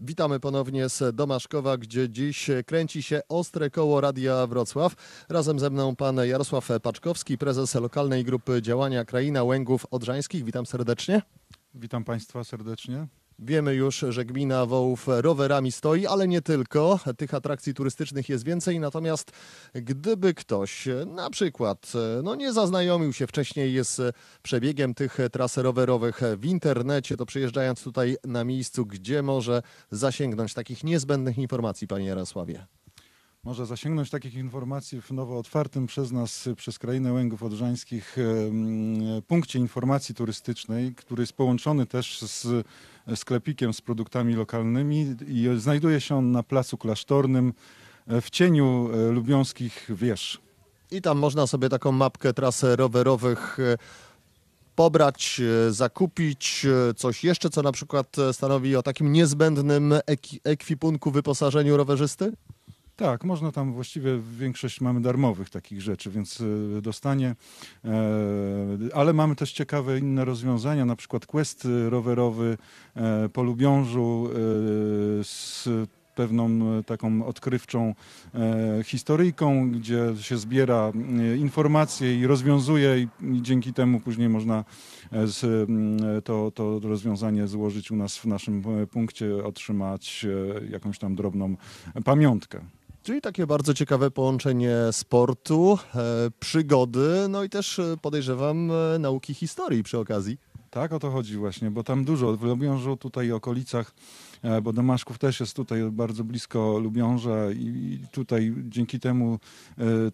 Witamy ponownie z Domaszkowa, gdzie dziś kręci się ostre koło Radia Wrocław. Razem ze mną pan Jarosław Paczkowski, prezes lokalnej grupy działania Kraina Łęgów Odrzańskich. Witam serdecznie. Witam Państwa serdecznie. Wiemy już, że gmina Wołów rowerami stoi, ale nie tylko. Tych atrakcji turystycznych jest więcej. Natomiast gdyby ktoś na przykład no nie zaznajomił się wcześniej z przebiegiem tych tras rowerowych w internecie, to przyjeżdżając tutaj na miejscu, gdzie może zasięgnąć takich niezbędnych informacji, panie Jarosławie? Może zasięgnąć takich informacji w nowo otwartym przez nas, przez Krainę Łęgów Odrzańskich punkcie informacji turystycznej, który jest połączony też z sklepikiem z produktami lokalnymi i znajduje się on na Placu Klasztornym e, w cieniu e, lubiąskich wież. I tam można sobie taką mapkę tras rowerowych e, pobrać, zakupić coś jeszcze, co na przykład stanowi o takim niezbędnym ekwipunku, wyposażeniu rowerzysty? Tak, można tam właściwie większość mamy darmowych takich rzeczy, więc y, dostanie. E, ale mamy też ciekawe inne rozwiązania, na przykład quest y, rowerowy e, po Lubiążu e, z pewną e, taką odkrywczą e, historyjką, gdzie się zbiera e, informacje i rozwiązuje i, dzięki temu później można e, to, to rozwiązanie złożyć u nas w naszym e, punkcie, otrzymać e, jakąś tam drobną pamiątkę. Czyli takie bardzo ciekawe połączenie sportu, e, przygody, no i też e, podejrzewam e, nauki historii przy okazji. Tak, o to chodzi właśnie, bo tam dużo, w Lubiążu, tutaj okolicach, e, bo Domaszków też jest tutaj bardzo blisko Lubiąża i tutaj dzięki temu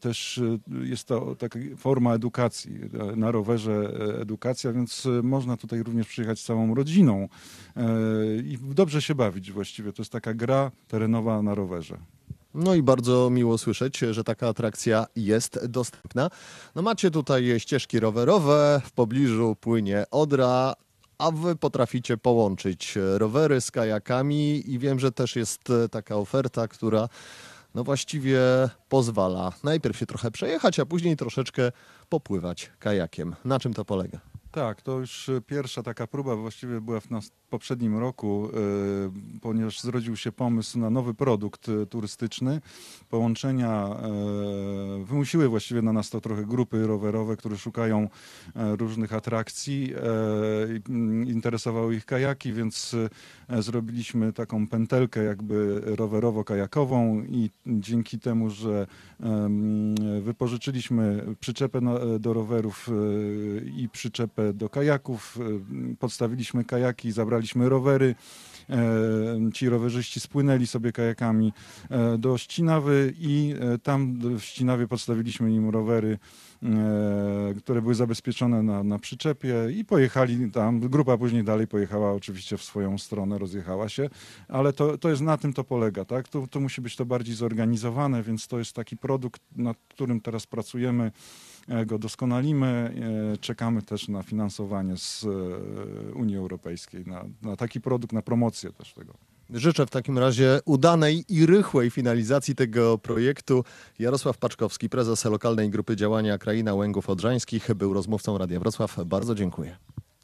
też jest to taka forma edukacji, na rowerze edukacja, więc można tutaj również przyjechać z całą rodziną i dobrze się bawić właściwie. To jest taka gra terenowa na rowerze. No i bardzo miło słyszeć, że taka atrakcja jest dostępna. No macie tutaj ścieżki rowerowe, w pobliżu płynie Odra, a wy potraficie połączyć rowery z kajakami i wiem, że też jest taka oferta, która no właściwie pozwala najpierw się trochę przejechać, a później troszeczkę popływać kajakiem. Na czym to polega? Tak, to już e, pierwsza taka próba właściwie była w poprzednim roku, e, ponieważ zrodził się pomysł na nowy produkt e, turystyczny. Połączenia wymusiły właściwie na nas to trochę grupy rowerowe, które szukają różnych atrakcji. Interesowały ich kajaki, więc zrobiliśmy taką pętelkę jakby rowerowo-kajakową i dzięki temu, że wypożyczyliśmy przyczepę do rowerów i przyczepę do kajaków. e, Podstawiliśmy kajaki, zabraliśmy rowery. E, Ci rowerzyści spłynęli sobie kajakami e, do Ścinawy i e, tam w Ścinawie podstawiliśmy im rowery, e, które były zabezpieczone na, na przyczepie i pojechali tam. Grupa później dalej pojechała oczywiście w swoją stronę, rozjechała się, ale to, to jest na tym to polega, tak? Tu, tu musi być to bardziej zorganizowane, więc to jest taki produkt, nad którym teraz pracujemy, e, go doskonalimy, e, czekamy też na finansowanie z e, Unii Europejskiej, na, na taki produkt, na promocję też tego. Życzę w takim razie udanej i rychłej finalizacji tego projektu. Jarosław Paczkowski, prezes lokalnej grupy działania Kraina Łęgów Odrzańskich, był rozmówcą Radia Wrocław. Bardzo dziękuję.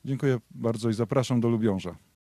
Dziękuję bardzo i zapraszam do Lubiąża.